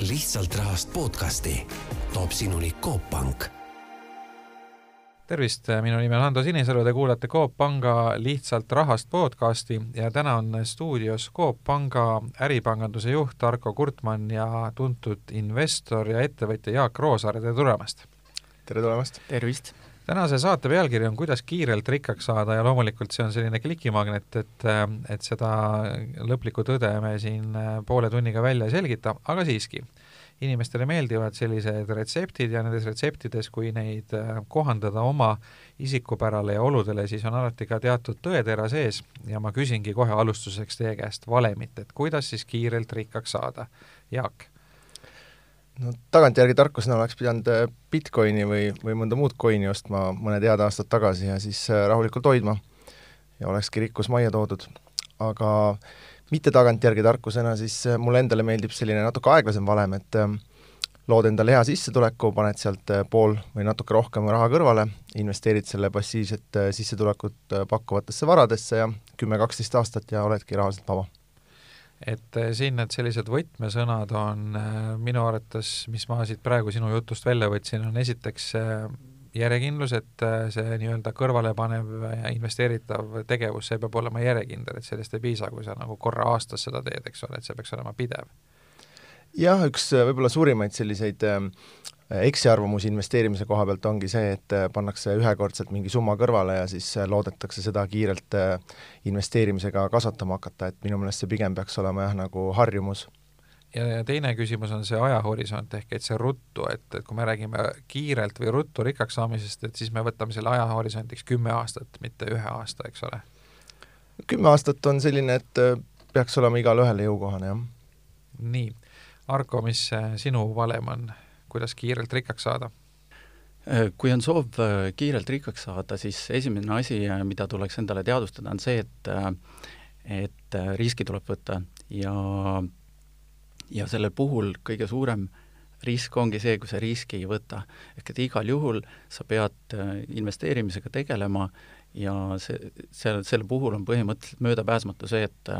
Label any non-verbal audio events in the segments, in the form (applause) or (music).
lihtsalt rahast podcasti toob sinuni Coop Pank. tervist, minu nimi on Hando Sinisalu, te kuulate Coop Panga Lihtsalt rahast podcasti ja täna on stuudios Coop Panga äripanganduse juht Arko Kurtmann ja tuntud investor ja ettevõtja Jaak Roosaare, tere tulemast! tere tulemast! tervist! Tänase saate pealkiri on Kuidas kiirelt rikkaks saada ja loomulikult see on selline klikimagnet, et, et seda lõplikku tõde me siin poole tunniga välja ei selgita, aga siiski, inimestele meeldivad sellised retseptid ja nendes retseptides, kui neid kohandada oma isikupärale ja oludele, siis on alati ka teatud tõetera sees. Ja ma küsingi kohe alustuseks teie käest valemit, et kuidas siis kiirelt rikkaks saada. Jaak no tagantjärgi tarkusena oleks pidanud äh, Bitcoini või, või mõnda muud coin'i ostma mõned head aastad tagasi ja siis äh, rahulikult hoidma ja olekski rikkus majja toodud. aga mitte tagantjärgi tarkusena, siis äh, mulle endale meeldib selline natuke aeglasem valem, et lood endale hea sissetuleku, paned sealt pool või natuke rohkem raha kõrvale, investeerid selle passiivset sissetulekut pakkuvatesse varadesse ja kümme-kaksteist aastat ja oledki rahaliselt vaba et eh, siin need sellised võtmesõnad on eh, minu arvates, mis ma siit praegu sinu jutust välja võtsin, on esiteks järjekindlus, et see nii-öelda kõrvalepanev ja investeeritav tegevus, see peab olema järjekindel, et sellest ei piisa, kui sa nagu korra aastas seda teed, eks ole, et see peaks olema pidev. Jah, üks võib-olla suurimaid selliseid eksiarvamusi investeerimise koha pealt ongi see, et äh, pannakse ühekordselt mingi summa kõrvale ja siis äh, loodetakse seda kiirelt äh, investeerimisega kasvatama hakata, et minu meelest see pigem peaks olema jah, nagu harjumus. ja, ja teine küsimus on see ajahorisont, ehk et see ruttu, et, et kui me räägime kiirelt või ruttu rikkaks saamisest, et siis me võtame selle ajahorisondiks kümme aastat, mitte ühe aasta, eks ole? kümme aastat on selline, et peaks olema igale ühele jõukohane, jah. nii, Arko, mis sinu valem on? kuidas kiirelt rikkaks saada? Äh, kui on soov äh, kiirelt rikkaks saada, siis esimene asi, äh, mida tuleks endale teadvustada, on see, et et riski tuleb võtta ja ja selle puhul kõige suurem risk ongi see, kui sa riski ei võta. ehk et igal juhul sa pead investeerimisega tegelema ja see, selle, selle puhul on põhimõtteliselt möödapääsmatu see, et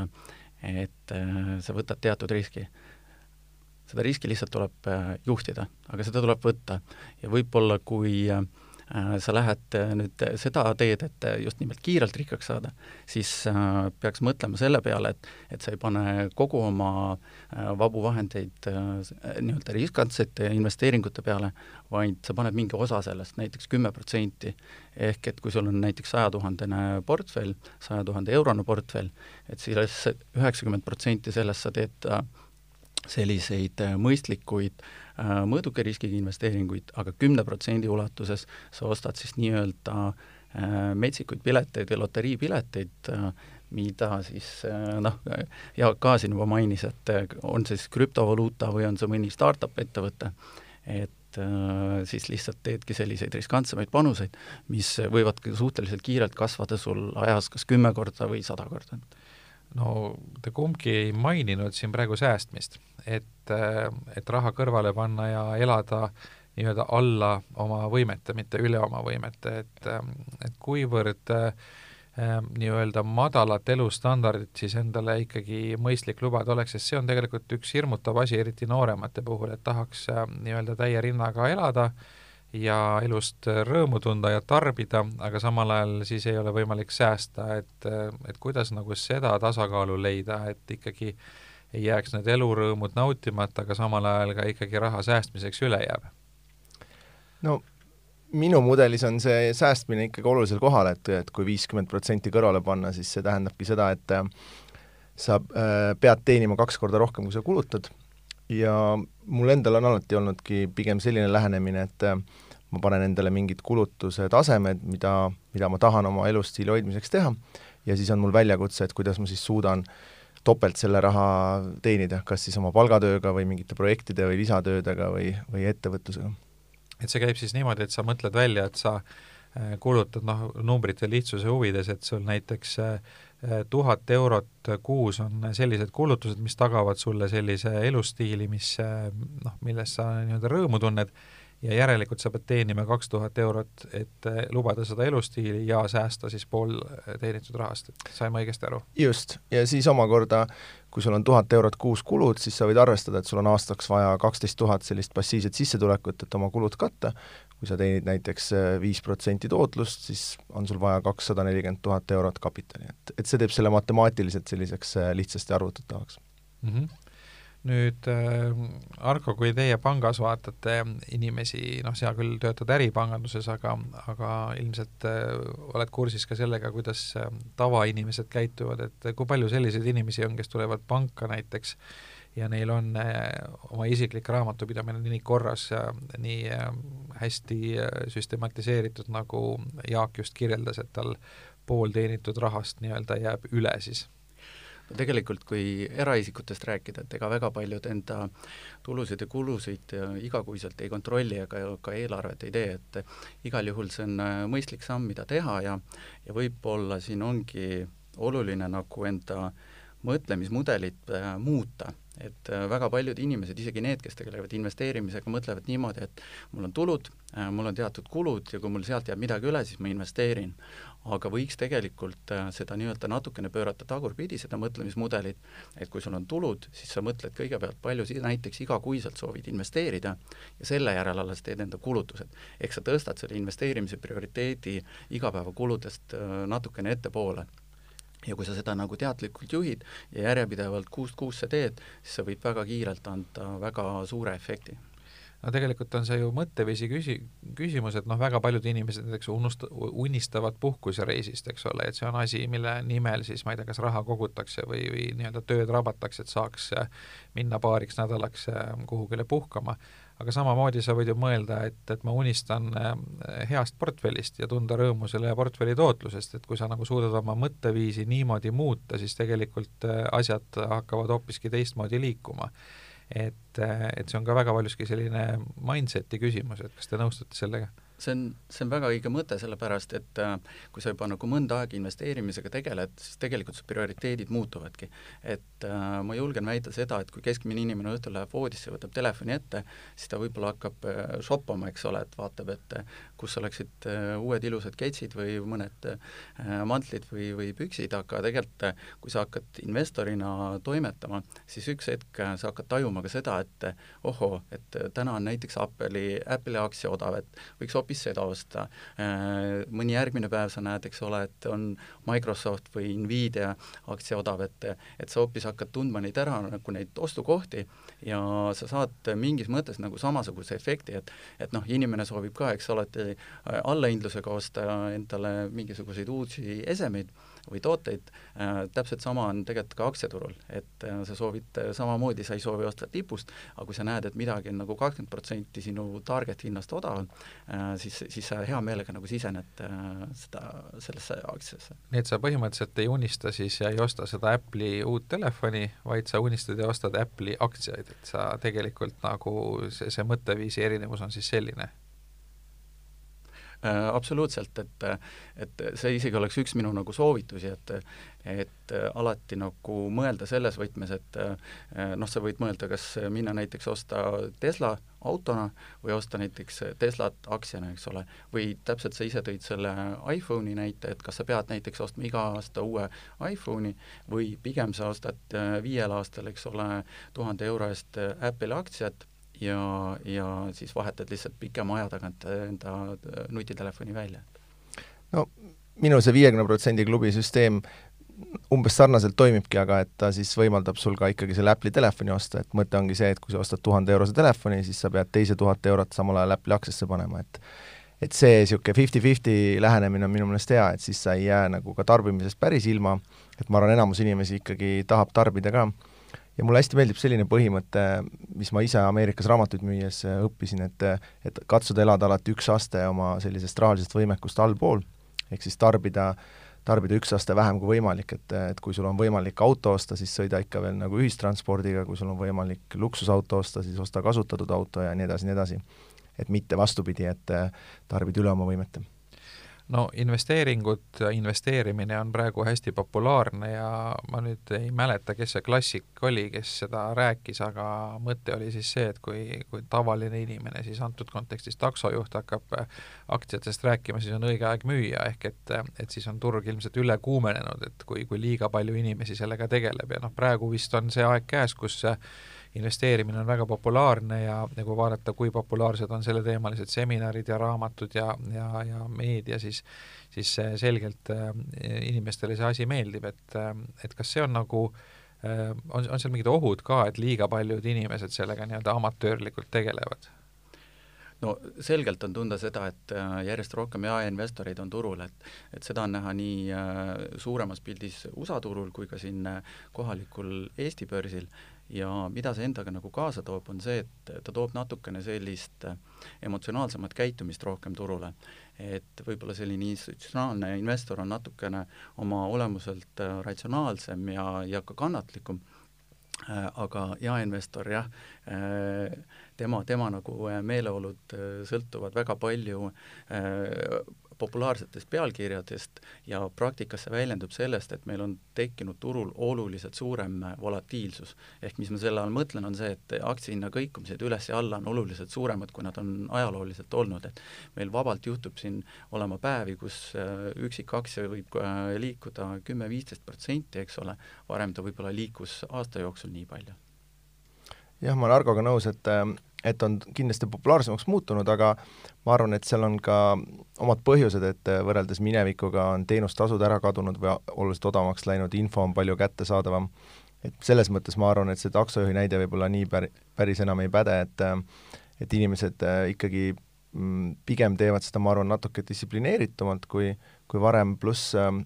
et sa võtad teatud riski seda riski lihtsalt tuleb äh, juhtida, aga seda tuleb võtta. ja võib-olla, kui äh, sa lähed äh, nüüd seda teed, et just nimelt kiirelt rikkaks saada, siis peaks mõtlema selle peale, et, et sa ei pane kogu oma vabu vahendeid nii-öelda riskantsete investeeringute peale, vaid sa paned mingi osa sellest näiteks, näiteks kümme protsenti. ehk et kui sul on näiteks sajatuhandene portfell, saja tuhande eurone portfell, et siis üheksakümmend protsenti sellest sa teed selliseid äh, mõistlikuid äh, mõõduka riskiga investeeringuid, aga kümne protsendi ulatuses sa ostad siis nii-öelda äh, metsikuid pileteid ja loteriipileteid, mida siis noh, Jaak ka siin juba mainis, et on see siis krüptovaluuta või on see mõni startup ettevõte, et siis lihtsalt teedki selliseid riskantsemaid panuseid, mis võivad suhteliselt kiirelt kasvada sul ajas kas kümme korda või sada korda no te kumbki ei maininud siin praegu säästmist, et, et raha kõrvale panna ja elada nii-öelda alla oma võimete, mitte üle oma võimete, et, et kuivõrd äh, nii-öelda madalat elustandardit siis endale ikkagi mõistlik lubada oleks, sest see on tegelikult üks hirmutav asi, eriti nooremate puhul, et tahaks äh, nii-öelda täie rinnaga elada äh,, ja elust rõõmu tunda ja tarbida, aga samal ajal siis ei ole võimalik säästa, et, et kuidas nagu seda tasakaalu leida, et ikkagi ei jääks need elurõõmud nautimata, aga samal ajal ka ikkagi raha säästmiseks üle jääb? no minu mudelis on see säästmine ikkagi olulisel kohal, et, et kui viiskümmend protsenti kõrvale panna, siis see tähendabki seda, et äh, sa äh, pead teenima kaks korda rohkem, kui sa kulutad ja mul endal on alati olnudki pigem selline lähenemine, et äh, ma panen endale mingid kulutuse tasemed, mida, mida ma tahan oma elustiili hoidmiseks teha, ja siis on mul väljakutse, et kuidas ma siis suudan topelt selle raha teenida, kas siis oma palgatööga või mingite projektide või lisatöödega või, või ettevõtlusega. et see käib siis niimoodi, et sa mõtled välja, et sa äh, kulutad noh, numbrite lihtsuse huvides, et sul näiteks äh, tuhat eurot kuus on sellised kulutused, mis tagavad sulle sellise elustiili, mis noh, millest sa nii-öelda rõõmu tunned, ja järelikult sa pead teenima kaks tuhat eurot, et eh, lubada seda elustiili ja säästa siis pool eh, teenitud rahast, et sain ma õigesti aru? just, ja siis omakorda, kui sul on tuhat eurot kuus kulud, siis sa võid arvestada, et sul on aastaks vaja kaksteist tuhat sellist passiivset sissetulekut, et oma kulud katta, kui sa teenid näiteks eh, viis protsenti tootlust, siis on sul vaja kakssada nelikümmend tuhat eurot kapitali, et, et see teeb selle matemaatiliselt selliseks lihtsasti arvutatavaks mm. -hmm nüüd äh, Argo, kui teie pangas vaatate inimesi, noh, sina küll töötad äripanganduses, aga, aga ilmselt äh, oled kursis ka sellega, kuidas äh, tavainimesed käituvad, et kui palju selliseid inimesi on, kes tulevad panka näiteks ja neil on oma isiklik raamatupidamine nii korras nii hästi süstematiseeritud, nagu Jaak just kirjeldas, et tal pool teenitud rahast nii-öelda jääb üle siis tegelikult, kui eraisikutest rääkida, et ega väga paljud enda tulusid ja kulusid igakuiselt ei kontrolli ega ka eelarvet ei tee, et igal juhul see on äh, mõistlik samm, mida teha ja ja võib-olla siin ongi oluline nagu enda mõtlemismudelit äh, muuta et äh, väga paljud inimesed, isegi need, kes tegelevad investeerimisega, mõtlevad niimoodi, et mul on tulud, äh, mul on teatud kulud ja kui mul sealt jääb midagi üle, siis ma investeerin. aga võiks tegelikult seda nii-öelda natukene pöörata tagurpidi, seda mõtlemismudelit, et kui sul on tulud, siis sa mõtled kõigepealt, palju si-, näiteks igakuiselt soovid investeerida ja selle järel alles teed enda kulutused. ehk sa tõstad selle investeerimise prioriteedi igapäevakuludest natukene ettepoole ja kui sa seda nagu teadlikult juhid ja järjepidevalt kuust kuusse teed, siis see võib väga kiirelt anda väga suure efekti. No tegelikult on see ju mõtteviisi küsi-, küsimus, et noh, väga paljud inimesed näiteks unust-, unistavad puhkusereisist, eks ole, et see on asi, mille nimel siis ma ei tea, kas raha kogutakse või, või nii-öelda tööd rabatakse, et saaks minna paariks nädalaks kuhugile puhkama aga samamoodi sa võid ju mõelda, et, et ma unistan äh, heast portfellist ja tunda rõõmu selle portfelli tootlusest, et kui sa nagu suudad oma mõtteviisi niimoodi muuta, siis tegelikult äh, asjad hakkavad hoopiski teistmoodi liikuma. et, äh, et see on ka väga paljuski selline mindset'i küsimus, et kas te nõustute sellega? See on, see on väga õige mõte, sellepärast et äh, kui sa juba nagu mõnda aega investeerimisega tegeled, siis tegelikult su prioriteedid muutuvadki. et äh, ma julgen väita seda, et kui keskmine inimene õhtul läheb voodisse, võtab telefoni ette, siis ta võib-olla hakkab äh, shoppama, eks ole, et vaatab, et äh, kus oleksid uued ilusad ketsid või mõned mantlid või, või püksid, aga tegelikult kui sa hakkad investorina toimetama, siis üks hetk sa hakkad tajuma ka seda, et ohoo, et täna on näiteks Apple'i, Apple'i aktsia odav, et võiks hoopis hoopis seda osta. Äh, mõni järgmine päev sa näed, eks ole, et on Microsoft või Nvidia aktsia odav, et, et sa hoopis hakkad tundma neid ära nagu neid ostukohti ja sa saad mingis mõttes nagu samasuguse efekti, et et noh, inimene soovib ka, eks ole, et äh, allahindlusega osta endale mingisuguseid uusi esemeid või tooteid äh,, täpselt sama on tegelikult ka aktsiaturul, et äh, sa soovid äh, samamoodi, sa ei soovi osta tipust, aga kui sa näed, et midagi on nagu kakskümmend protsenti sinu target hinnast odavam siis, siis sa hea meelega nagu sisened seda, sellesse aktsiasse. nii et sa põhimõtteliselt ei unista siis ja ei osta seda Apple'i uut telefoni, vaid sa unistad ja ostad Apple'i aktsiaid, et sa tegelikult nagu see, see mõtteviisi erinevus on siis selline absoluutselt, et et see isegi oleks üks minu nagu soovitusi, et et alati nagu mõelda selles võtmes, et noh, sa võid mõelda, kas minna näiteks osta Tesla autona või osta näiteks Teslat aktsiana, eks ole, või täpselt sa ise tõid selle iPhone'i näite, et kas sa pead näiteks ostma iga aasta uue iPhone'i või pigem sa ostad viiel aastal, eks ole, tuhande euro eest Apple'i aktsiat ja, ja siis vahetad lihtsalt pikema aja tagant enda nutitelefoni välja. no minu see viiekümne protsendi klubi süsteem umbes sarnaselt toimibki, aga et ta siis võimaldab sul ka ikkagi selle Apple'i telefoni osta, et mõte ongi see, et kui sa ostad tuhande eurose telefoni, siis sa pead teise tuhat eurot samal ajal Apple'i aktsiasse panema, et et see niisugune fifty-fifty lähenemine on minu meelest hea, et siis sa ei jää nagu ka tarbimisest päris ilma, et ma arvan, enamus inimesi ikkagi tahab tarbida ka ja mulle hästi meeldib selline põhimõte, mis ma ise Ameerikas raamatuid müües äh, õppisin, et et katsuda elada alati üks aste oma sellisest rahalisest võimekust allpool, ehk siis tarbida, tarbida üks aste vähem kui võimalik, et, et kui sul on võimalik auto osta, siis sõida ikka veel nagu ühistranspordiga, kui sul on võimalik luksusauto osta, siis osta kasutatud auto ja nii edasi, nii edasi. et mitte vastupidi, et tarbid üle oma võimete no investeeringud, investeerimine on praegu hästi populaarne ja ma nüüd ei mäleta, kes see klassik oli, kes seda rääkis, aga mõte oli siis see, et kui, kui tavaline inimene siis antud kontekstis taksojuht hakkab aktsiatest rääkima, siis on õige aeg müüa, ehk et, et siis on turg ilmselt üle kuumenenud, et kui, kui liiga palju inimesi sellega tegeleb ja noh, praegu vist on see aeg käes, kus investeerimine on väga populaarne ja, ja kui vaadata, kui populaarsed on selleteemalised seminarid ja raamatud ja, ja, ja meedia, siis siis selgelt äh, inimestele see asi meeldib, et, äh, et kas see on nagu äh, on, on seal mingid ohud ka, et liiga paljud inimesed sellega nii-öelda amatöörlikult tegelevad? no selgelt on tunda seda, et järjest rohkem jaeinvestoreid on turul, et et seda on näha nii suuremas pildis USA turul kui ka siin kohalikul Eesti börsil ja mida see endaga nagu kaasa toob, on see, et ta toob natukene sellist äh, emotsionaalsemat käitumist rohkem turule. et võib-olla selline institutsionaalne investor on natukene oma olemuselt äh, ratsionaalsem ja, ja ka kannatlikum, äh, aga jaeinvestor jah, tema, tema nagu meeleolud sõltuvad väga palju populaarsetest pealkirjadest ja praktikas see väljendub sellest, et meil on tekkinud turul oluliselt suurem volatiilsus. ehk mis ma selle all mõtlen, on see, et aktsiahinna kõikumised üles ja alla on oluliselt suuremad, kui nad on ajalooliselt olnud, et meil vabalt juhtub siin olema päevi, kus äh, üksik aktsia võib äh, liikuda kümme-viisteist protsenti, eks ole, varem ta võib-olla liikus aasta jooksul nii palju. jah, ma olen Argoga nõus, et äh, et on kindlasti populaarsemaks muutunud, aga ma arvan, et seal on ka omad põhjused, et võrreldes minevikuga on teenustasud ära kadunud või oluliselt odavamaks läinud, info on palju kättesaadavam, et selles mõttes ma arvan, et see taksojuhi näide võib-olla nii pär-, päris enam ei päde, et et inimesed äh, ikkagi mm, pigem teevad seda, ma arvan, natuke distsiplineeritumalt kui, kui varem, pluss ähm,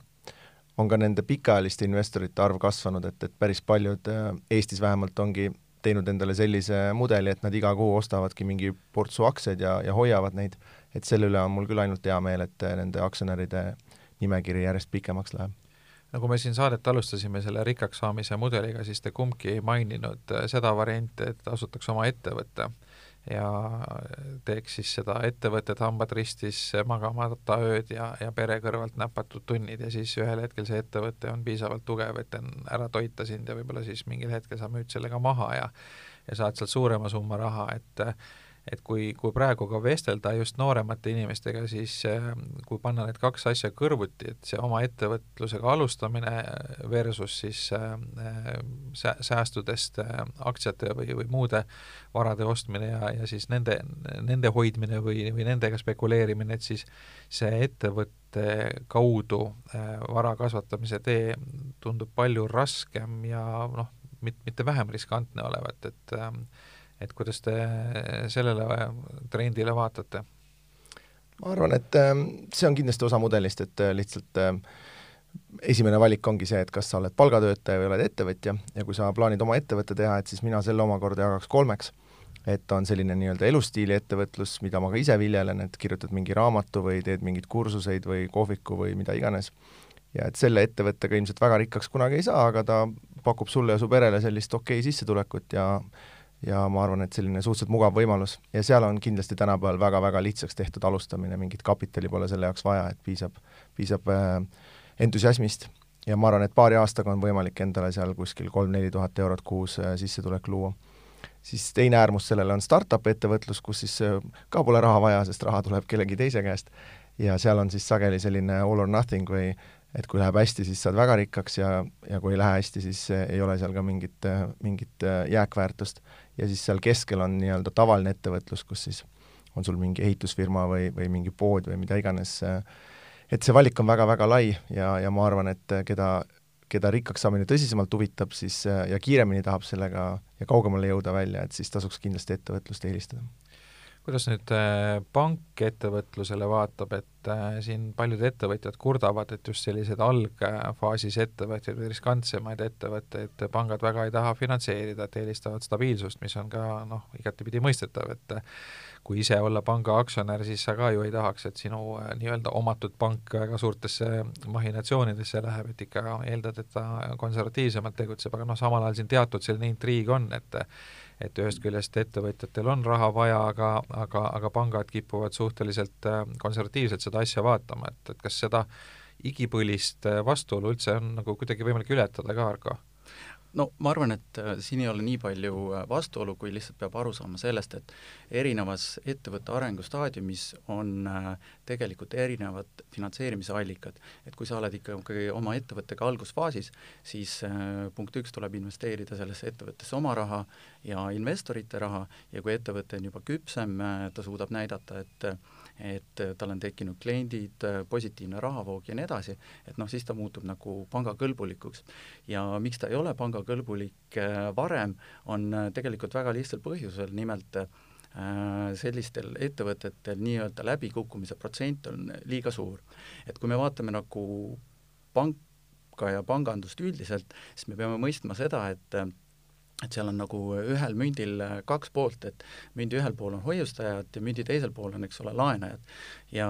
on ka nende pikaajaliste investorite arv kasvanud, et, et päris paljud äh, Eestis vähemalt ongi teinud endale sellise mudeli, et nad iga kuu ostavadki mingi portsu aktsiaid ja, ja hoiavad neid, et selle üle on mul küll ainult hea meel, et nende aktsionäride nimekiri järjest pikemaks läheb. Kui me siin saadet alustasime selle rikkaks saamise mudeliga, siis te kumbki ei maininud seda varianti, et asutaks oma ettevõtte ja teeks siis seda ettevõtet hambad ristis, magamata ööd ja, ja pere kõrvalt näpatud tunnid ja siis ühel hetkel see ettevõte on piisavalt tugev, et ära toita sind ja võib-olla siis mingil hetkel sa müüd selle ka maha ja ja saad sealt suurema summa raha, et et kui, kui praegu ka vestelda just nooremate inimestega, siis äh, kui panna need kaks asja kõrvuti, et see oma ettevõtlusega alustamine versus siis äh, sä-, säästudest äh, aktsiate või, või muude varade ostmine ja, ja siis nende, nende hoidmine või, või nendega spekuleerimine, et siis see ettevõtte kaudu vara kasvatamise tee tundub palju raskem ja noh, mit-, mitte vähem riskantne olevat, et et kuidas te sellele trendile vaatate? ma arvan, et ähm, see on kindlasti osa mudelist, et äh, lihtsalt ähm, esimene valik ongi see, et kas sa oled palgatöötaja või oled ettevõtja ja kui sa plaanid oma ettevõtte teha, et siis mina selle omakorda jagaks kolmeks. et on selline nii-öelda elustiili ettevõtlus, mida ma ka ise viljelen, et kirjutad mingi raamatu või teed mingeid kursuseid või kohviku või mida iganes. ja et selle ettevõttega ilmselt väga rikkaks kunagi ei saa, aga ta pakub sulle ja su perele sellist okei okay sissetulekut ja ja ma arvan, et selline suhteliselt mugav võimalus. Ja seal on kindlasti tänapäeval väga-väga lihtsaks tehtud alustamine, mingit kapitali pole selle jaoks vaja, et piisab, piisab äh, entusiasmist. Ja ma arvan, et paari aastaga on võimalik endale seal kuskil kolm-neli tuhat eurot kuus äh, sissetulek luua. siis teine äärmus sellele on startup ettevõtlus, kus siis äh, ka pole raha vaja, sest raha tuleb kellegi teise käest. Ja seal on siis sageli selline all or nothing või et kui läheb hästi, siis saad väga rikkaks ja, ja kui ei lähe hästi, siis ei ole seal ka mingit, mingit jääkväärtust. Ja siis seal keskel on nii-öelda tavaline ettevõtlus, kus siis on sul mingi ehitusfirma või, või mingi pood või mida iganes, et see valik on väga-väga lai ja, ja ma arvan, et keda, keda rikkaks saamine tõsisemalt huvitab, siis ja kiiremini tahab sellega ja kaugemale jõuda välja, et siis tasuks kindlasti ettevõtlust eelistada kuidas nüüd äh, pank ettevõtlusele vaatab, et äh, siin paljud ettevõtjad kurdavad, et just selliseid algfaasis ettevõtjaid või riskantsemaid ettevõtteid pangad väga ei taha finantseerida, et eelistavad stabiilsust, mis on ka noh, igatepidi mõistetav, et kui ise olla panga aktsionär, siis sa ka ju ei tahaks, et sinu äh, nii-öelda omatud pank väga suurtesse mahhinatsioonidesse läheb, et ikka eeldad, et ta konservatiivsemalt tegutseb, aga noh, samal ajal siin teatud selline intriig on, et et ühest küljest ettevõtjatel on raha vaja, aga, aga, aga pangad kipuvad suhteliselt äh, konservatiivselt seda asja vaatama, et, et kas seda igipõlist äh, vastuolu üldse on nagu kuidagi võimalik ületada ka, Argo? No ma arvan, et äh, siin ei ole nii palju äh, vastuolu, kui lihtsalt peab aru saama sellest, et erinevas ettevõtte arengustaadiumis on äh, tegelikult erinevad finantseerimise allikad. et kui sa oled ikkagi oma ettevõttega algusfaasis, siis punkt üks, tuleb investeerida sellesse ettevõttesse oma raha ja investorite raha ja kui ettevõte on juba küpsem, ta suudab näidata, et et tal on tekkinud kliendid, positiivne rahavoog ja nii edasi, et noh, siis ta muutub nagu pangakõlbulikuks. ja miks ta ei ole pangakõlbulik äh, varem, on äh, tegelikult väga lihtsal põhjusel, nimelt äh, sellistel ettevõtetel nii-öelda läbikukkumise protsent on liiga suur. et kui me vaatame nagu panka ja pangandust üldiselt, siis me peame mõistma seda, et et seal on nagu ühel mündil kaks poolt, et mündi ühel pool on hoiustajad ja mündi teisel pool on, eks ole, laenajad. ja,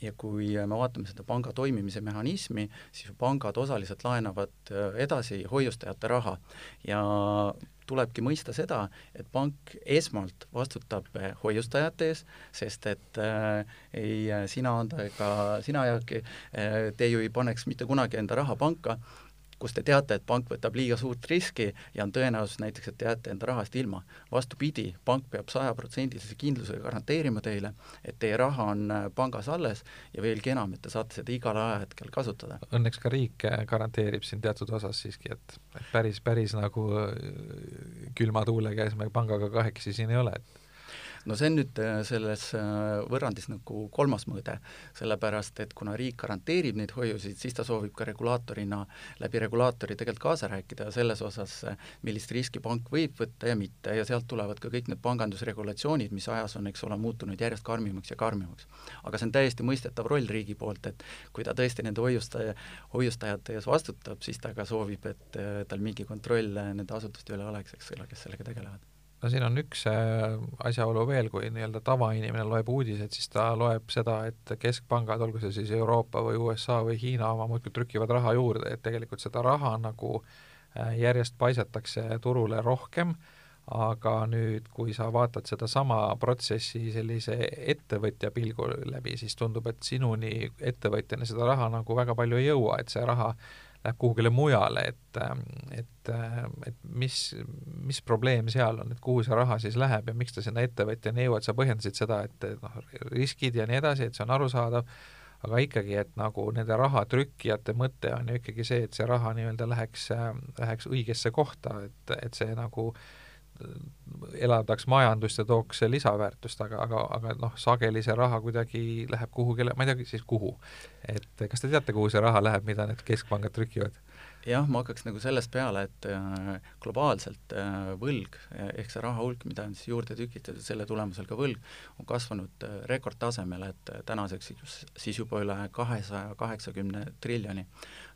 ja kui me vaatame seda panga toimimise mehhanismi, siis pangad osaliselt laenavad edasi hoiustajate raha ja tulebki mõista seda, et pank esmalt vastutab hoiustajate ees, sest et äh, ei sina anda ega sina, Jaak äh,, te ju ei paneks mitte kunagi enda raha panka, kus te teate, et pank võtab liiga suurt riski ja on tõenäosus näiteks, et te jääte enda rahast ilma. vastupidi, pank peab sajaprotsendilise kindlusega garanteerima teile, et teie raha on äh, pangas alles ja veelgi enam, et te saate seda igal ajahetkel kasutada. Õnneks ka riik äh, garanteerib siin teatud osas siiski, et, päris, päris nagu äh, külma tuule käes me pangaga kahekesi siin ei ole, et no see on nüüd äh, selles äh, võrrandis nagu kolmas mõõde, sellepärast et kuna riik garanteerib neid hoiuseid, siis ta soovib ka regulaatorina, läbi regulaatori tegelikult kaasa rääkida selles osas, äh, millist riski pank võib võtta ja mitte ja sealt tulevad ka kõik need pangandusregulatsioonid, mis ajas on, eks ole, muutunud järjest karmimaks ja karmimaks. aga see on täiesti mõistetav roll riigi poolt, et kui ta tõesti nende hoiustaja, hoiustajate ees vastutab, siis ta ka soovib, et tal mingi kontroll nende asutuste üle oleks, eks ole, kes sellega tegelevad no siin on üks äh, asjaolu veel, kui nii-öelda tavainimene loeb uudiseid, siis ta loeb seda, et keskpangad, olgu see siis Euroopa või USA või Hiina oma, muudkui trükivad raha juurde, et tegelikult seda raha nagu äh, järjest paisatakse turule rohkem, aga nüüd, kui sa vaatad sedasama protsessi sellise ettevõtja pilgu läbi, siis tundub, et sinuni ettevõtjana seda raha nagu väga palju ei jõua, et see raha läheb kuhugile mujale, et, et, et mis, mis probleem seal on, et kuhu see raha siis läheb ja miks ta sinna ettevõtjani jõuab, sa põhjendasid seda, et noh, riskid ja nii edasi, et see on arusaadav, aga ikkagi, et nagu nende rahatrükkijate mõte on ju ikkagi see, et see raha nii-öelda läheks, läheks õigesse kohta, et, et see nagu äh, elavdaks majandust ja tooks lisaväärtust, aga, aga, aga noh, sageli see raha kuidagi läheb kuhugile, ma ei teagi siis kuhu. et kas te teate, kuhu see raha läheb, mida need keskpangad trükivad? jah, ma hakkaks nagu sellest peale, et äh, globaalselt äh, võlg ehk see raha hulk, mida on siis juurde tükitatud, selle tulemusel ka võlg, on kasvanud äh, rekordtasemele, et tänaseks siis juba üle kahesaja kaheksakümne triljoni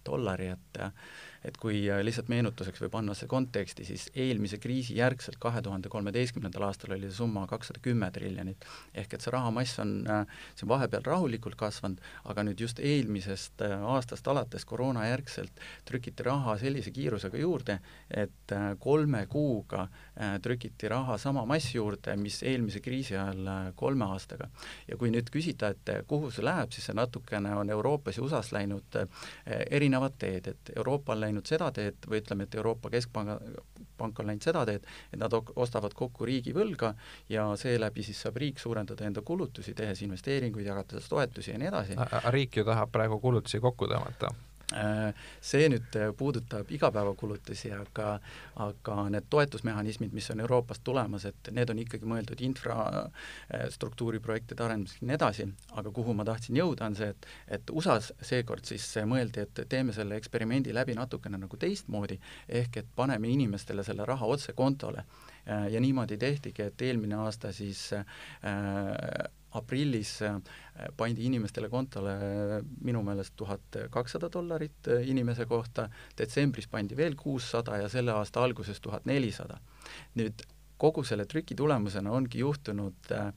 dollari, et et kui äh, lihtsalt meenutuseks või panna see konteksti, siis eelmise kriisi järgselt, kahe tuhande kolmeteistkümnendal aastal oli see summa kakssada kümme triljonit. ehk et see rahamass on, äh, see on vahepeal rahulikult kasvanud, aga nüüd just eelmisest äh, aastast alates koroonajärgselt trükiti raha sellise kiirusega juurde, et kolme kuuga trükiti raha sama mass juurde, mis eelmise kriisi ajal kolme aastaga. ja kui nüüd küsida, et kuhu see läheb, siis see natukene on Euroopas ja USA-s läinud erinevat teed, et Euroopa on läinud läinud seda teed või ütleme, et Euroopa Keskpanga, pank on läinud seda teed, et nad ostavad kokku riigivõlga ja seeläbi siis saab riik suurendada enda kulutusi, tehes investeeringuid, jagades toetusi ja nii edasi. riik ju tahab praegu kulutusi kokku tõmmata see nüüd äh, puudutab igapäevakulutusi, aga aga need toetusmehhanismid, mis on Euroopast tulemas, et need on ikkagi mõeldud infrastruktuuriprojektide arendamiseks ja nii edasi, aga kuhu ma tahtsin jõuda, on see, et et USA-s seekord siis mõeldi, et teeme selle eksperimendi läbi natukene nagu teistmoodi, ehk et paneme inimestele selle raha otse kontole. Äh, ja niimoodi tehtigi, et eelmine aasta siis äh, aprillis äh, pandi inimestele kontole äh, minu meelest tuhat kakssada dollarit äh, inimese kohta, detsembris pandi veel kuussada ja selle aasta alguses tuhat nelisada. nüüd kogu selle trüki tulemusena ongi juhtunud äh,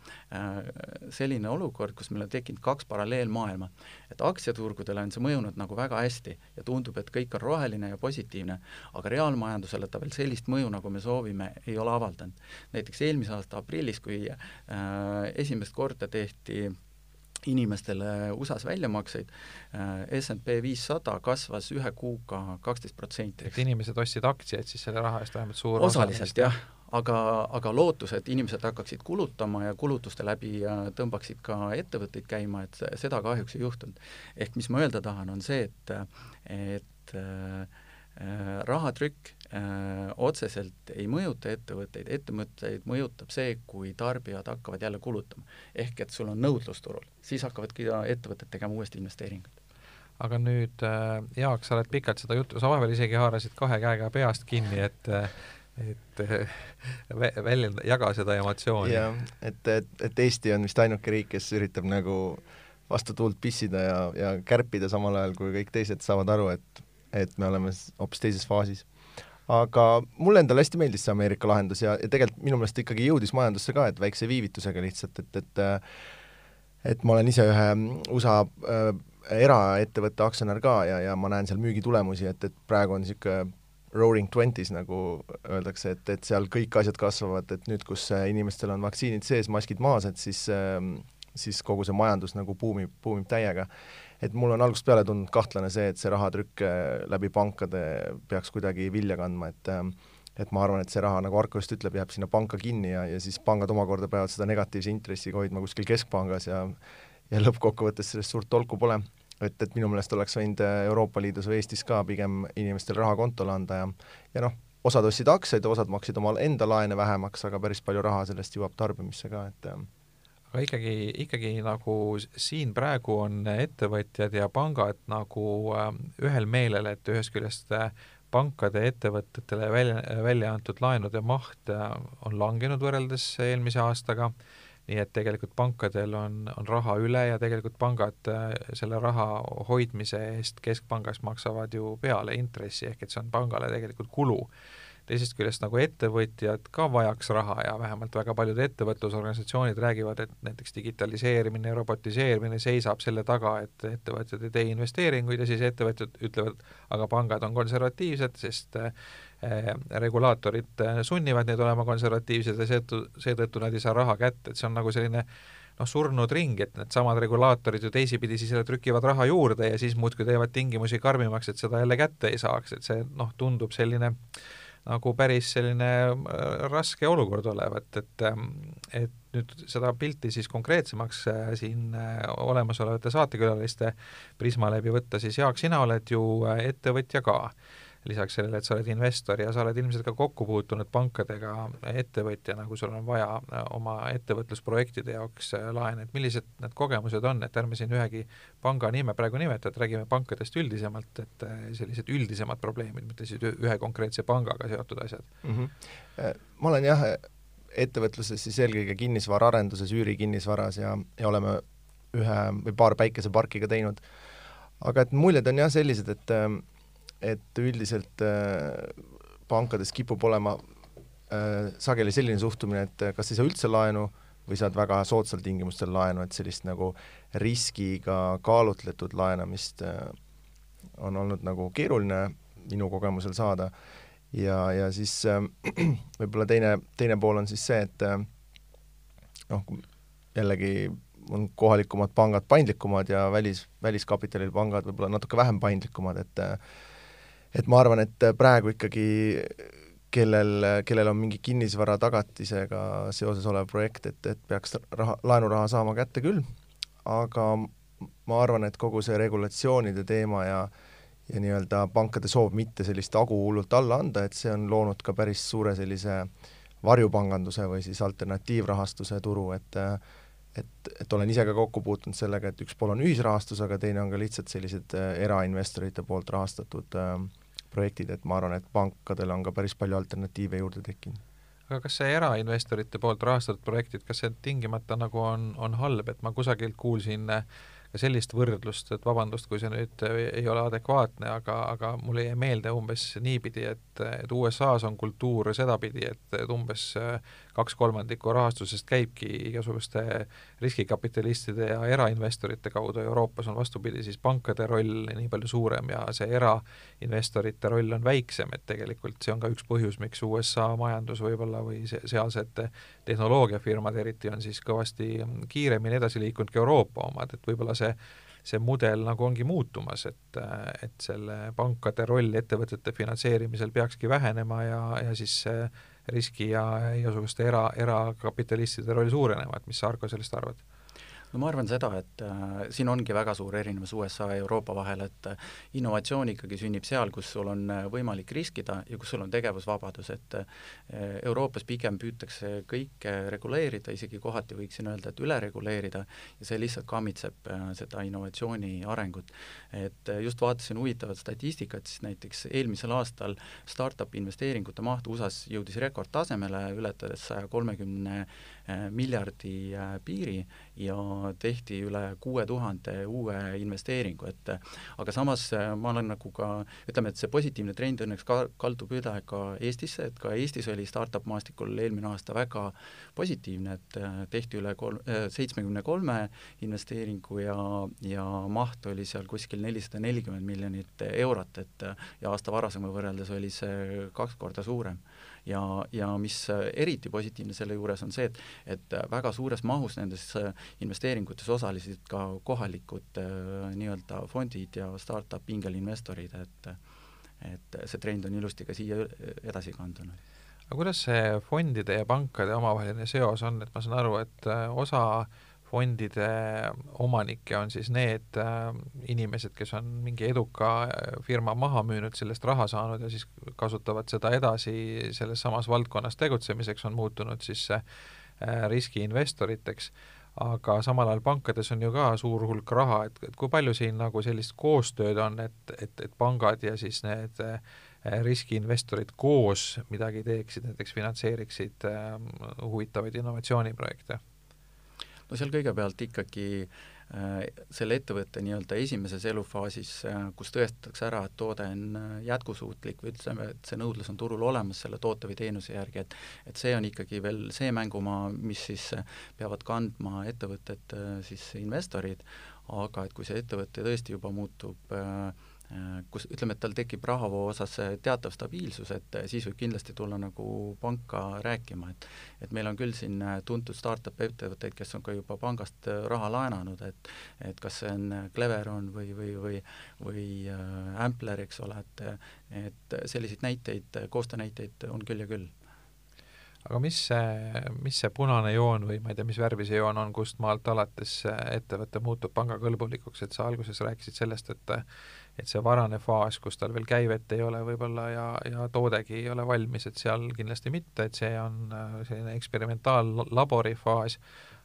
selline olukord, kus meil on tekkinud kaks paralleelmaailma. et aktsiaturgudele on see mõjunud nagu väga hästi ja tundub, et kõik on roheline ja positiivne, aga reaalmajandusele ta veel sellist mõju, nagu me soovime, ei ole avaldanud. näiteks eelmise aasta aprillis, kui äh, esimest korda tehti inimestele USA-s väljamakseid, äh, SMP viissada kasvas ühe kuuga kaksteist protsenti. et inimesed ostsid aktsiaid siis selle raha eest vähemalt suur osaliselt jah, aga, aga lootus, et inimesed hakkaksid kulutama ja kulutuste läbi tõmbaksid ka ettevõtteid käima, et seda kahjuks ei juhtunud. ehk mis ma öelda tahan, on see, et, et äh, rahatrükk äh, otseselt ei mõjuta ettevõtteid, ettevõtteid mõjutab see, kui tarbijad hakkavad jälle kulutama. ehk et sul on nõudlus turul, siis hakkavadki ettevõtted tegema uuesti investeeringuid aga nüüd äh, Jaak, sa oled pikalt seda juttu, sa vahepeal isegi haarasid kahe käega peast kinni, et äh, et väljenda, jaga seda emotsiooni. jah, et, et, et Eesti on vist ainuke riik, kes üritab nagu vastu tuult pissida ja, ja kärpida samal ajal, kui kõik teised saavad aru, et, et me oleme hoopis teises faasis. aga mulle endale hästi meeldis see Ameerika lahendus ja, ja tegelikult minu meelest ikkagi jõudis majandusse ka, et väikse viivitusega lihtsalt, et, et et ma olen ise ühe USA äh, eraettevõtte aktsionär ka ja, ja ma näen seal müügitulemusi, et, et praegu on niisugune roaring twenties, nagu öeldakse, et, et seal kõik asjad kasvavad, et nüüd, kus äh, inimestel on vaktsiinid sees, maskid maas, et siis ähm, siis kogu see majandus nagu buumib, buumib täiega. et mul on algusest peale tundunud kahtlane see, et see rahatrükk äh, läbi pankade peaks kuidagi vilja kandma, et ähm, et ma arvan, et see raha, nagu Arko just ütleb, jääb sinna panka kinni ja, ja siis pangad omakorda peavad seda negatiivse intressiga hoidma kuskil keskpangas ja ja lõppkokkuvõttes sellest suurt tolku pole et, et minu meelest oleks võinud äh, Euroopa Liidus või Eestis ka pigem inimestele raha kontole anda ja ja noh, osad ostsid aktsiaid, osad maksid omal enda laene vähemaks, aga päris palju raha sellest jõuab tarbimisse ka, et äh, aga ikkagi, ikkagi nagu siin praegu on ettevõtjad ja pangad nagu äh, ühel meelel, et ühest küljest pankade ettevõtetele välja, välja antud laenude maht on langenud võrreldes eelmise aastaga nii et tegelikult pankadel on, on raha üle ja tegelikult pangad äh, selle raha hoidmise eest keskpangas maksavad ju peale intressi, ehk et see on pangale tegelikult kulu. teisest küljest nagu ettevõtjad ka vajaks raha ja vähemalt väga paljud ettevõtlusorganisatsioonid räägivad, et näiteks digitaliseerimine ja robotiseerimine seisab selle taga, et ettevõtjad ei tee investeeringuid ja siis ettevõtjad ütlevad, aga pangad on konservatiivsed, sest äh, regulaatorid eh, sunnivad neid olema konservatiivsed ja seetõttu, seetõttu nad ei saa raha kätte, et see on nagu selline noh, surnud ring, et needsamad regulaatorid ju teisipidi siis jälle trükivad raha juurde ja siis muudkui teevad tingimusi karmimaks, et seda jälle kätte ei saaks, et see noh, tundub selline nagu päris selline äh, raske olukord olevat, et ähm, et nüüd seda pilti siis konkreetsemaks äh, siin äh, olemasolevate saatekülaliste prisma läbi võtta, siis Jaak, sina oled ju ettevõtja ka lisaks sellele, et sa oled investor ja sa oled ilmselt ka kokku puutunud pankadega ettevõtjana, kui sul on vaja äh, oma ettevõtlusprojektide jaoks äh, laene, et millised need kogemused on, et ärme siin ühegi panga nime praegu nimeta, et räägime pankadest üldisemalt, et äh, sellised üldisemad probleemid, mitte siis ühe konkreetse pangaga seotud asjad mm. -hmm. ma olen jah, ettevõtluses siis eelkõige kinnisvaraarenduses, üürikinnisvaras ja, ja oleme ühe või paar päikeseparki ka teinud. aga et muljed on jah sellised, et et üldiselt äh, pankades kipub olema äh, sageli selline suhtumine, et kas ei saa üldse laenu või saad väga soodsal tingimustel laenu, et sellist nagu riskiga kaalutletud laenamist äh, on olnud nagu keeruline minu kogemusel saada. Ja, ja siis äh, (clears throat) võib-olla teine, teine pool on siis see, et äh, noh, jällegi on kohalikumad pangad paindlikumad ja välis, väliskapitalil pangad võib-olla natuke vähem paindlikumad, et äh, et ma arvan, et praegu ikkagi kellel, kellel on mingi kinnisvara tagatisega seoses olev projekt, et, et peaks raha, laenuraha saama kätte küll, aga ma arvan, et kogu see regulatsioonide teema ja ja nii-öelda pankade soov mitte sellist hagu hullult alla anda, et see on loonud ka päris suure sellise varjupanganduse või siis alternatiivrahastuse turu, et et, et olen ise ka kokku puutunud sellega, et üks pool on ühisrahastus, aga teine on ka lihtsalt sellised erainvestorite poolt rahastatud äh, projektid, et ma arvan, et pankadel on ka päris palju alternatiive juurde tekkinud. aga kas see erainvestorite poolt rahastatud projektid, kas see tingimata nagu on, on halb, et ma kusagilt kuulsin ka sellist võrdlust, et vabandust, kui see nüüd ei ole adekvaatne, aga, aga mulle jäi meelde umbes niipidi, et, et USA-s on kultuur sedapidi, et, et umbes kaks kolmandikku rahastusest käibki igasuguste riskikapitalistide ja erainvestorite kaudu, Euroopas on vastupidi, siis pankade roll nii palju suurem ja see erainvestorite roll on väiksem, et tegelikult see on ka üks põhjus, miks USA majandus võib-olla või sealsed tehnoloogiafirmad eriti on siis kõvasti kiiremini edasi liikunud kui Euroopa omad, et võib-olla see see mudel nagu ongi muutumas, et, et selle pankade roll ettevõtete finantseerimisel peakski vähenema ja, ja siis see riski ja igasuguste era, erakapitalistide roll suurenema, et mis sa, Arko, sellest arvad? No ma arvan seda, et äh, siin ongi väga suur erinevus USA ja Euroopa vahel, et äh, innovatsioon ikkagi sünnib seal, kus sul on äh, võimalik riskida ja kus sul on tegevusvabadus, et äh, Euroopas pigem püütakse kõike reguleerida, isegi kohati võiksin öelda, et üle reguleerida, ja see lihtsalt kammitseb äh, seda innovatsiooni arengut. et äh, just vaatasin huvitavat statistikat, siis näiteks eelmisel aastal startup investeeringute maht USA-s jõudis rekordtasemele, ületades saja kolmekümne miljardi äh, piiri ja tehti üle kuue tuhande uue investeeringu, et aga samas ma olen nagu ka, ütleme, et see positiivne trend õnneks ka kaldub üle ka Eestisse, et ka Eestis oli startup maastikul eelmine aasta väga positiivne, et tehti üle kolm, seitsmekümne kolme investeeringu ja, ja maht oli seal kuskil nelisada nelikümmend miljonit eurot, et ja aasta varasema võrreldes oli see kaks korda suurem ja, ja mis eriti positiivne selle juures on see, et et väga suures mahus nendes investeeringutes osalesid ka kohalikud äh, nii-öelda fondid ja startup ingelinvestorid, et et see trend on ilusti ka siia edasi kandunud. Aga kuidas see fondide ja pankade omavaheline seos on, et ma saan aru, et äh, osa fondide omanikke on siis need äh, inimesed, kes on mingi eduka äh, firma maha müünud, sellest raha saanud ja siis kasutavad seda edasi selles samas valdkonnas tegutsemiseks, on muutunud siis äh, riskiinvestoriteks, aga samal ajal pankades on ju ka suur hulk raha, et, et kui palju siin nagu sellist koostööd on, et, et, et pangad ja siis need riskiinvestorid koos midagi teeksid, näiteks finantseeriksid äh, huvitavaid innovatsiooniprojekte? No seal kõigepealt ikkagi äh, selle ettevõtte nii-öelda esimeses elufaasis, äh, kus tõestatakse ära, et toode on äh, jätkusuutlik või ütleme, et see nõudlus on turul olemas selle toote või teenuse järgi, et et see on ikkagi veel see mängumaa, mis siis peavad kandma ettevõtted siis investorid, aga et kui see ettevõte tõesti juba muutub äh, kus ütleme, et tal tekib rahavoo osas teatav stabiilsus, et äh, siis võib kindlasti tulla nagu panka rääkima, et et meil on küll siin äh, tuntud startup ettevõtteid, kes on ka juba pangast raha laenanud, et et kas see on Cleveron või, või, või või äh, Ampler, eks ole, et et selliseid näiteid, koostöönäiteid on küll ja küll. Aga mis see, mis see punane joon või ma ei tea, mis värvi see joon on, kust maalt alates ettevõte muutub pangakõlbulikuks, et sa alguses rääkisid sellest, et et see varane faas, kus tal veel käivet ei ole võib-olla ja, ja toodegi ei ole valmis, et seal kindlasti mitte, et see on äh, selline eksperimentaallabori faas,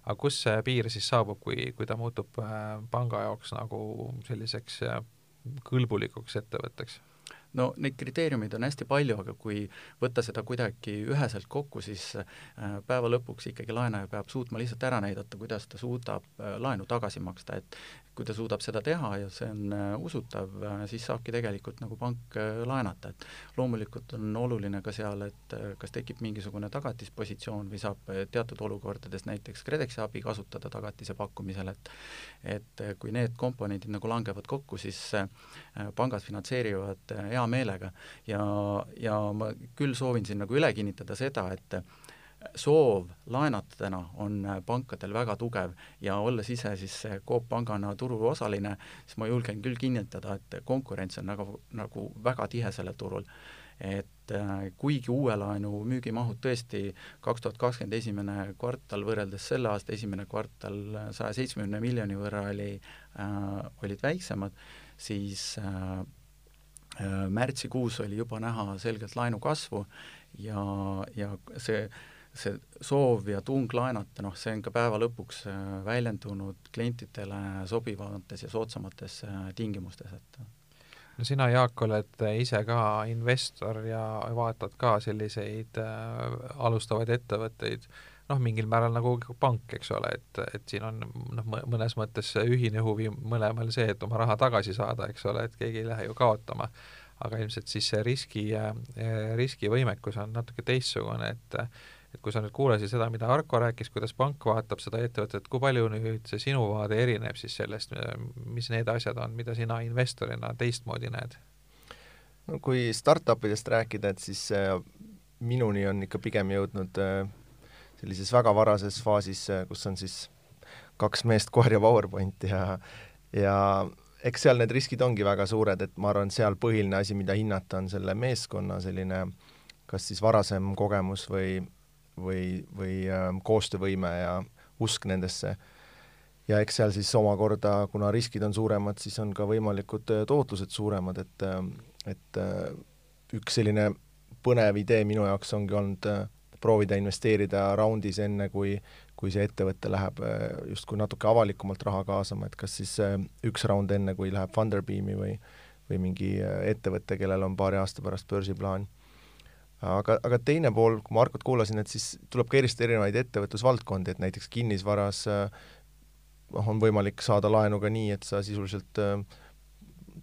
aga kus see piir siis saabub, kui, kui ta muutub äh, panga jaoks nagu selliseks äh, kõlbulikuks ettevõtteks? No neid kriteeriumeid on hästi palju, aga kui võtta seda kuidagi üheselt kokku, siis päeva lõpuks ikkagi laenaja peab suutma lihtsalt ära näidata, kuidas ta suudab laenu tagasi maksta, et kui ta suudab seda teha ja see on äh, usutav, äh, siis saabki tegelikult nagu pank äh, laenata, et loomulikult on oluline ka seal, et kas tekib mingisugune tagatispositsioon või saab teatud olukordades näiteks KredExi abi kasutada tagatise pakkumisel, et et kui need komponendid nagu langevad kokku, siis pangad finantseerivad hea meelega ja, ja ma küll soovin siin nagu üle kinnitada seda, et soov laenata täna on pankadel väga tugev ja olles ise siis Coop pangana turuosaline, siis ma julgen küll kinnitada, et konkurents on nagu, nagu väga tihe sellel turul. et äh, kuigi uue laenu müügimahud tõesti kaks tuhat kakskümmend esimene kvartal võrreldes selle aasta esimene kvartal saja seitsmekümne miljoni võrra oli äh,, olid väiksemad, siis äh, märtsikuus oli juba näha selgelt laenu kasvu ja, ja see äh, see soov ja tung laenata, noh, see on ka päeva lõpuks äh, väljendunud klientidele sobivates ja soodsamates äh, tingimustes, et no sina, Jaak, oled ise ka investor ja vaatad ka selliseid äh, alustavaid ettevõtteid, noh, mingil määral nagu pank, eks ole, et, et siin on noh, mõnes mõttes ühine huvi mõlemal see, et oma raha tagasi saada, eks ole, et keegi ei lähe ju kaotama. aga ilmselt siis see riski, riskivõimekus on natuke teistsugune, et et kui sa nüüd kuulasid seda, mida Arko rääkis, kuidas pank vaatab seda ettevõtet, kui palju nüüd see sinu vaade erineb siis sellest, mis need asjad on, mida sina investorina teistmoodi näed? no kui startup idest rääkida, et siis äh, minuni on ikka pigem jõudnud äh, sellises väga varases faasis, äh, kus on siis kaks meest, koer ja PowerPoint ja ja eks seal need riskid ongi väga suured, et ma arvan, seal põhiline asi, mida hinnata, on selle meeskonna selline kas siis varasem kogemus või, või, või äh, koostöövõime ja usk nendesse. ja eks seal siis omakorda, kuna riskid on suuremad, siis on ka võimalikud äh, tootlused suuremad, et äh, et äh, üks selline põnev idee minu jaoks ongi olnud proovida investeerida raundis enne, kui, kui see ettevõte läheb äh, justkui natuke avalikumalt raha kaasama, et kas siis üks raund enne, kui läheb Funderbeami või või mingi ettevõte, kellel on paari aasta pärast börsiplaan. aga, aga teine pool, kui ma Markot kuulasin, et siis tuleb ka eristada erinevaid ettevõtlusvaldkondi, et näiteks kinnisvaras noh, on võimalik saada laenu ka nii, et sa sisuliselt äh,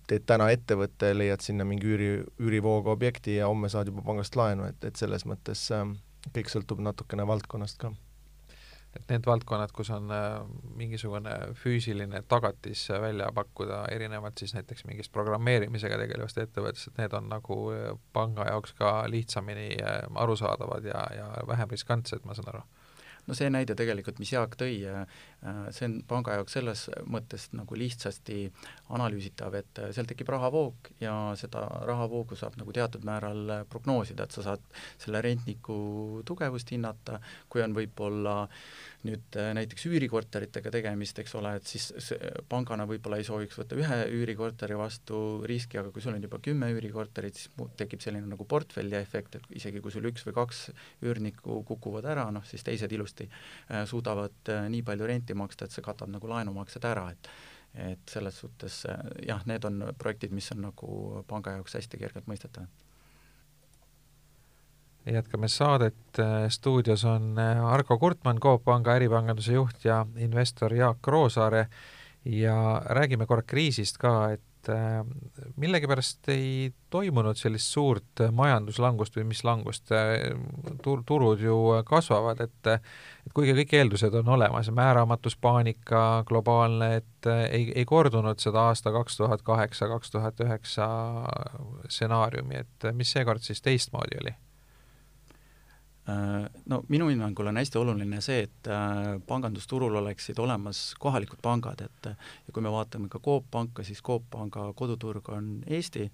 teed täna ettevõtte, leiad sinna mingi üüri, üürivooga objekti ja homme saad juba pangast laenu, et, et selles mõttes äh, kõik sõltub natukene valdkonnast ka. et need valdkonnad, kus on äh, mingisugune füüsiline tagatis välja pakkuda, erinevalt siis näiteks mingist programmeerimisega tegelevast ettevõttest, et need on nagu äh, panga jaoks ka lihtsamini äh, arusaadavad ja, ja vähem riskantsed, ma saan aru no see näide tegelikult, mis Jaak tõi, äh, see on panga jaoks selles mõttes nagu lihtsasti analüüsitav, et äh, seal tekib rahavoog ja seda rahavoogu saab nagu teatud määral äh, prognoosida, et sa saad selle rentniku tugevust hinnata, kui on võib-olla nüüd näiteks üürikorteritega tegemist, eks ole, et siis pangana võib-olla ei sooviks võtta ühe üürikorteri vastu riski, aga kui sul on juba kümme üürikorterit, siis tekib selline nagu portfelli efekt, et isegi kui sul üks või kaks üürnikku kukuvad ära, noh siis teised ilusti äh, suudavad äh, nii palju renti maksta, et see katab nagu laenumaksed ära, et et selles suhtes jah, need on projektid, mis on nagu panga jaoks hästi kergelt mõistetavad. Jätkame saadet, stuudios on Argo Kurtmann, Coop Panga äripanganduse juht ja investor Jaak Roosaare. Ja räägime korra kriisist ka, et et äh, millegipärast ei toimunud sellist suurt majanduslangust või mis langust, äh, tur-, turud ju kasvavad, et et kuigi kõik eeldused on olemas, määramatus, paanika, globaalne, et äh, ei, ei kordunud seda aasta kaks tuhat kaheksa, kaks tuhat üheksa stsenaariumi, et mis seekord siis teistmoodi oli? Äh, no minu hinnangul on hästi oluline see, et äh, pangandusturul oleksid olemas kohalikud pangad, et ja kui me vaatame ka Coop Panka, siis Coop Panga koduturg on Eesti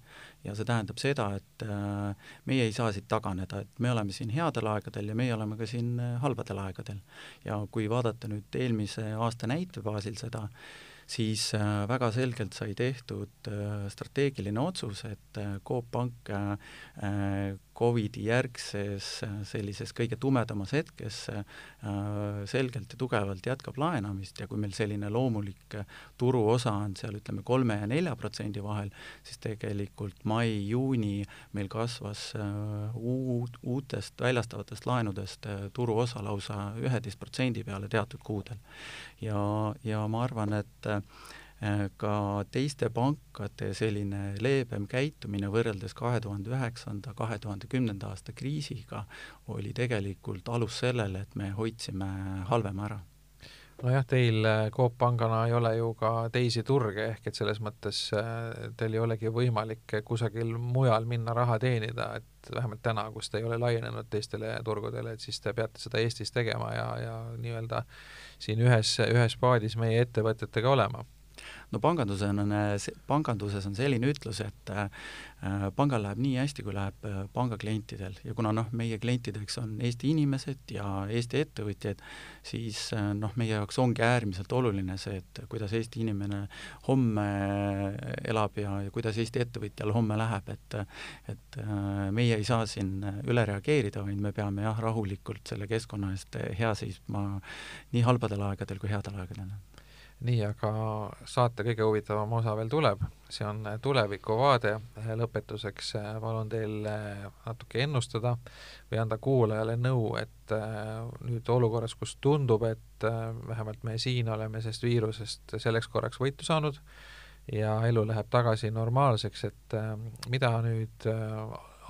ja see tähendab seda, et äh, meie ei saa siit taganeda, et me oleme siin headel aegadel ja meie oleme ka siin halbadel aegadel. ja kui vaadata nüüd eelmise aasta näite baasil seda, siis väga selgelt sai tehtud strateegiline otsus, et Coop Pank Covidi järgses äh, sellises kõige tumedamas hetkes äh, selgelt ja tugevalt jätkab laenamist ja kui meil selline loomulik äh, turuosa on seal ütleme kolme ja nelja protsendi vahel, siis tegelikult mai-juuni meil kasvas uut, uutest väljastavatest laenudest turuosa lausa üheteist protsendi peale teatud kuudel. ja, ja ma arvan, et ka teiste pankade selline leebem käitumine võrreldes kahe tuhande üheksanda, kahe tuhande kümnenda aasta kriisiga oli tegelikult alus sellele, et me hoidsime halvema ära. Nojah, teil äh, Coop Pangana ei ole ju ka teisi turge, ehk et selles mõttes äh, teil ei olegi võimalik kusagil mujal minna raha teenida, et vähemalt täna, kus te ei ole laienenud teistele turgudele, et siis te peate seda Eestis tegema ja, ja nii-öelda siin ühes, ühes paadis meie ettevõtetega olema no panganduses on, panganduses on selline ütlus, et äh, pangal läheb nii hästi, kui läheb äh, panga klientidel ja kuna noh, meie klientideks on Eesti inimesed ja Eesti ettevõtjad, siis äh, noh, meie jaoks ongi äärmiselt oluline see, et kuidas Eesti inimene homme elab ja, ja kuidas Eesti ettevõtjal homme läheb, et et meie ei saa siin üle reageerida, vaid me peame jah, rahulikult selle keskkonna eest hea seisma nii halbadel aegadel kui headel aegadel nii, aga saate kõige huvitavam osa veel tuleb, see on tulevikuvaade, lõpetuseks palun teil natuke ennustada või anda kuulajale nõu, et nüüd olukorras, kus tundub, et vähemalt me siin oleme sellest viirusest selleks korraks võitu saanud ja elu läheb tagasi normaalseks, et mida nüüd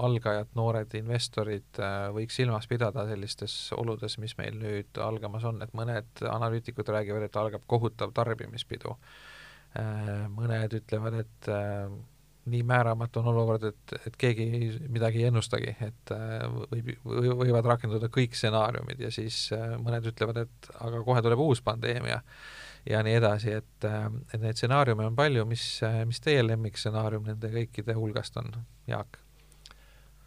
algajad, noored investorid äh, võiks silmas pidada sellistes oludes, mis meil nüüd algamas on, et mõned analüütikud räägivad, et algab kohutav tarbimispidu. Äh, mõned ütlevad, et äh, nii määramatu on olukord, et, et keegi midagi ei ennustagi, et võib, võivad rakenduda kõik stsenaariumid ja siis mõned ütlevad, et aga kohe tuleb uus pandeemia ja nii edasi, et, et neid stsenaariume on palju, mis, mis teie lemmikstsenaarium nende kõikide hulgast on, Jaak?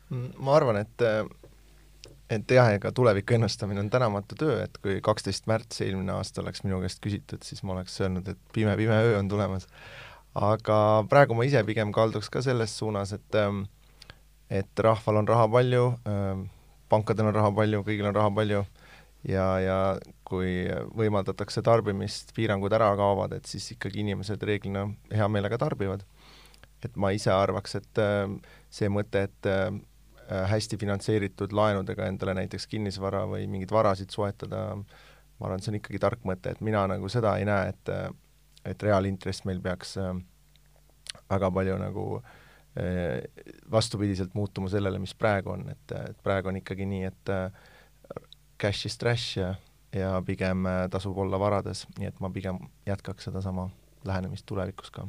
Ma arvan, et et jah, ega tuleviku ennustamine on tänamatu töö, et kui kaksteist märts eelmine aasta oleks minu käest küsitud, siis ma oleks öelnud, et pime-pime öö on tulemas. aga praegu ma ise pigem kalduks ka selles suunas, et et rahval on raha palju, pankadel on raha palju, kõigil on raha palju ja, ja kui võimaldatakse tarbimist, piirangud ära kaovad, et siis ikkagi inimesed reeglina hea meelega tarbivad. et ma ise arvaks, et see mõte, et Äh, hästi finantseeritud laenudega endale näiteks kinnisvara või mingeid varasid soetada, ma arvan, see on ikkagi tark mõte, et mina nagu seda ei näe, et et reaalintress meil peaks äh, väga palju nagu äh, vastupidiselt muutuma sellele, mis praegu on, et, et praegu on ikkagi nii, et cash is trash ja, ja pigem tasub olla varades, nii et ma pigem jätkaks sedasama lähenemist tulevikus ka.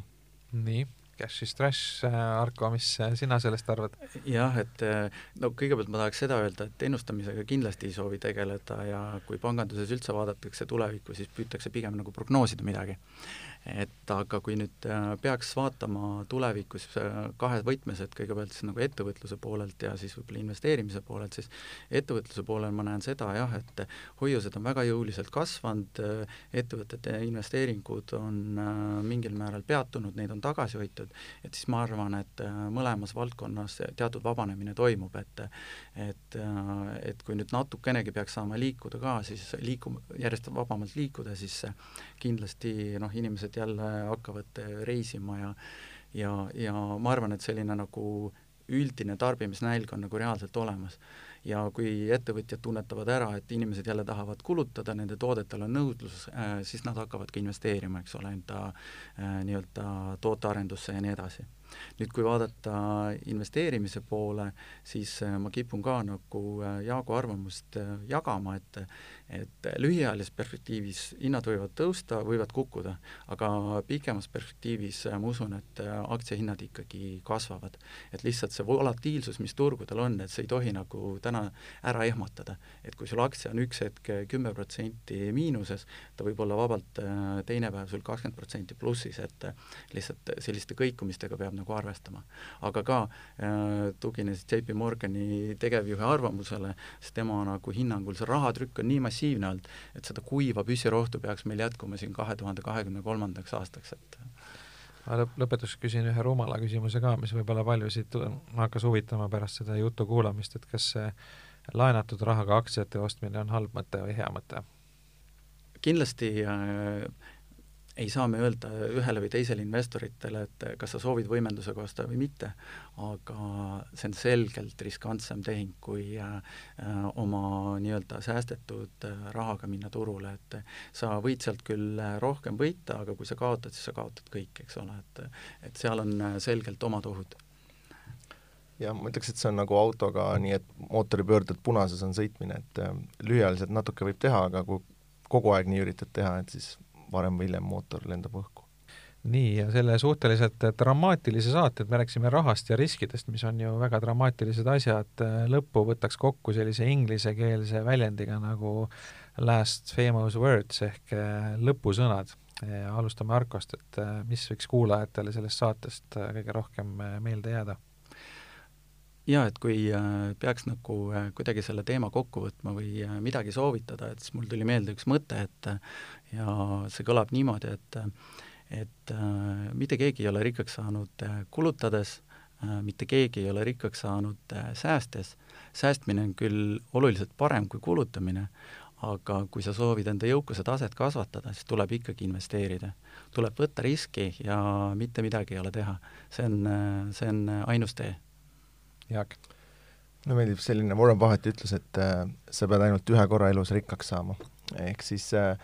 nii cash is trash, äh, Arko, mis äh, sina sellest arvad? jah, et äh, no kõigepealt ma tahaks seda öelda, et ennustamisega kindlasti ei soovi tegeleda ja kui panganduses üldse vaadatakse tulevikku, siis püütakse pigem nagu prognoosida midagi et aga kui nüüd äh, peaks vaatama tulevikus äh, kahes võtmes, et kõigepealt siis nagu ettevõtluse poolelt ja siis võib-olla investeerimise poolelt, siis ettevõtluse poolel ma näen seda jah, et hoiused on väga jõuliselt kasvanud, ettevõtete investeeringud on äh, mingil määral peatunud, neid on tagasi hoitud, et siis ma arvan, et mõlemas valdkonnas teatud vabanemine toimub, et et, et kui nüüd natukenegi peaks saama liikuda ka, siis liikum-, järjest vabamalt liikuda, siis kindlasti noh, inimesed jälle hakkavad reisima ja ja, ja ma arvan, et selline nagu üldine tarbimisnälg on nagu reaalselt olemas. ja kui ettevõtjad tunnetavad ära, et inimesed jälle tahavad kulutada, nende toodetel on nõudlus äh,, siis nad hakkavad ka investeerima, eks ole, enda äh, nii-öelda tootearendusse ja nii edasi nüüd kui vaadata investeerimise poole, siis äh, ma kipun ka nagu äh, Jaagu arvamust äh, jagama, et et lühiajalises perspektiivis hinnad võivad tõusta, võivad kukkuda, aga pikemas perspektiivis ma usun, et aktsiahinnad ikkagi kasvavad. et lihtsalt see volatiilsus, mis turgudel on, et see ei tohi nagu täna ära ehmatada. et kui sul aktsia on üks hetk kümme protsenti miinuses, ta võib olla vabalt teine päev sul kakskümmend protsenti plussis, et lihtsalt selliste kõikumistega peab nagu arvestama. aga ka äh, tugines JP Morgani tegevjuhi arvamusele, sest tema nagu hinnangul see rahatrükk on nii massiivne olnud, et seda kuiva püssirohtu peaks meil jätkuma siin kahe tuhande kahekümne kolmandaks aastaks, et lõp-, lõpetuseks küsin ühe rumala küsimuse ka, mis võib-olla paljusid hakkas huvitama pärast seda jutu kuulamist, et kas see laenatud rahaga aktsiate ostmine on halb mõte või hea mõte? kindlasti äh, ei saa me öelda ühele või teisele investoritele, et kas sa soovid võimendusega osta või mitte, aga see on selgelt riskantsem tehing, kui äh, oma nii-öelda säästetud äh, rahaga minna turule, et sa võid sealt küll rohkem võita, aga kui sa kaotad, siis sa kaotad kõik, eks ole, et et seal on selgelt omad ohud. Jah, ma ütleks, et see on nagu autoga nii, et mootoripöörded punases on sõitmine, et äh, lühiajaliselt natuke võib teha, aga kui kogu aeg nii üritad teha, et siis varem või hiljem mootor lendab õhku. nii, ja selle suhteliselt dramaatilise saate, et me rääkisime rahast ja riskidest, mis on ju väga dramaatilised asjad, lõppu võtaks kokku sellise inglisekeelse väljendiga nagu last famous words ehk eh, lõpusõnad. alustame Arkost, et eh, mis võiks kuulajatele sellest saatest eh, kõige rohkem meelde jääda? Jaa, et kui peaks nagu kuidagi selle teema kokku võtma või midagi soovitada, et siis mul tuli meelde üks mõte, et ja see kõlab niimoodi, et et äh, mitte keegi ei ole rikkaks saanud äh, kulutades äh,, mitte keegi ei ole rikkaks saanud äh, säästes, säästmine on küll oluliselt parem kui kulutamine, aga kui sa soovid enda jõukuse taset kasvatada, siis tuleb ikkagi investeerida. tuleb võtta riski ja mitte midagi ei ole teha. see on, see on ainus tee. Jaak? mulle meeldib selline, Warren Buffett ütles, et äh, sa pead ainult ühe korra elus rikkaks saama. ehk siis äh,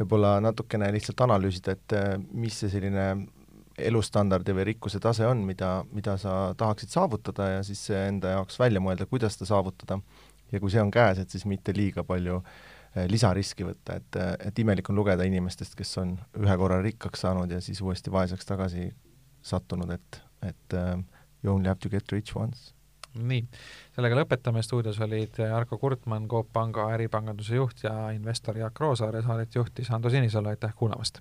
võib-olla natukene lihtsalt analüüsida, et äh, mis see selline elustandardi või rikkuse tase on, mida, mida sa tahaksid saavutada ja siis enda jaoks välja mõelda, kuidas seda saavutada. ja kui see on käes, et siis mitte liiga palju äh, lisariski võtta, et, äh, et imelik on lugeda inimestest, kes on ühe korra rikkaks saanud ja siis uuesti vaeseks tagasi sattunud, et, et uh, you only have to get rich once nii, sellega lõpetame, stuudios olid Arko Kurtmann, Coop Panga äripanganduse juht ja investor Jaak Roosaare, saadet juhtis Ando Sinisalu, aitäh kuulamast!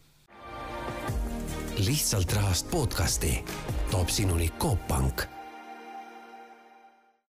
lihtsalt rahast podcasti toob sinuni Coop Pank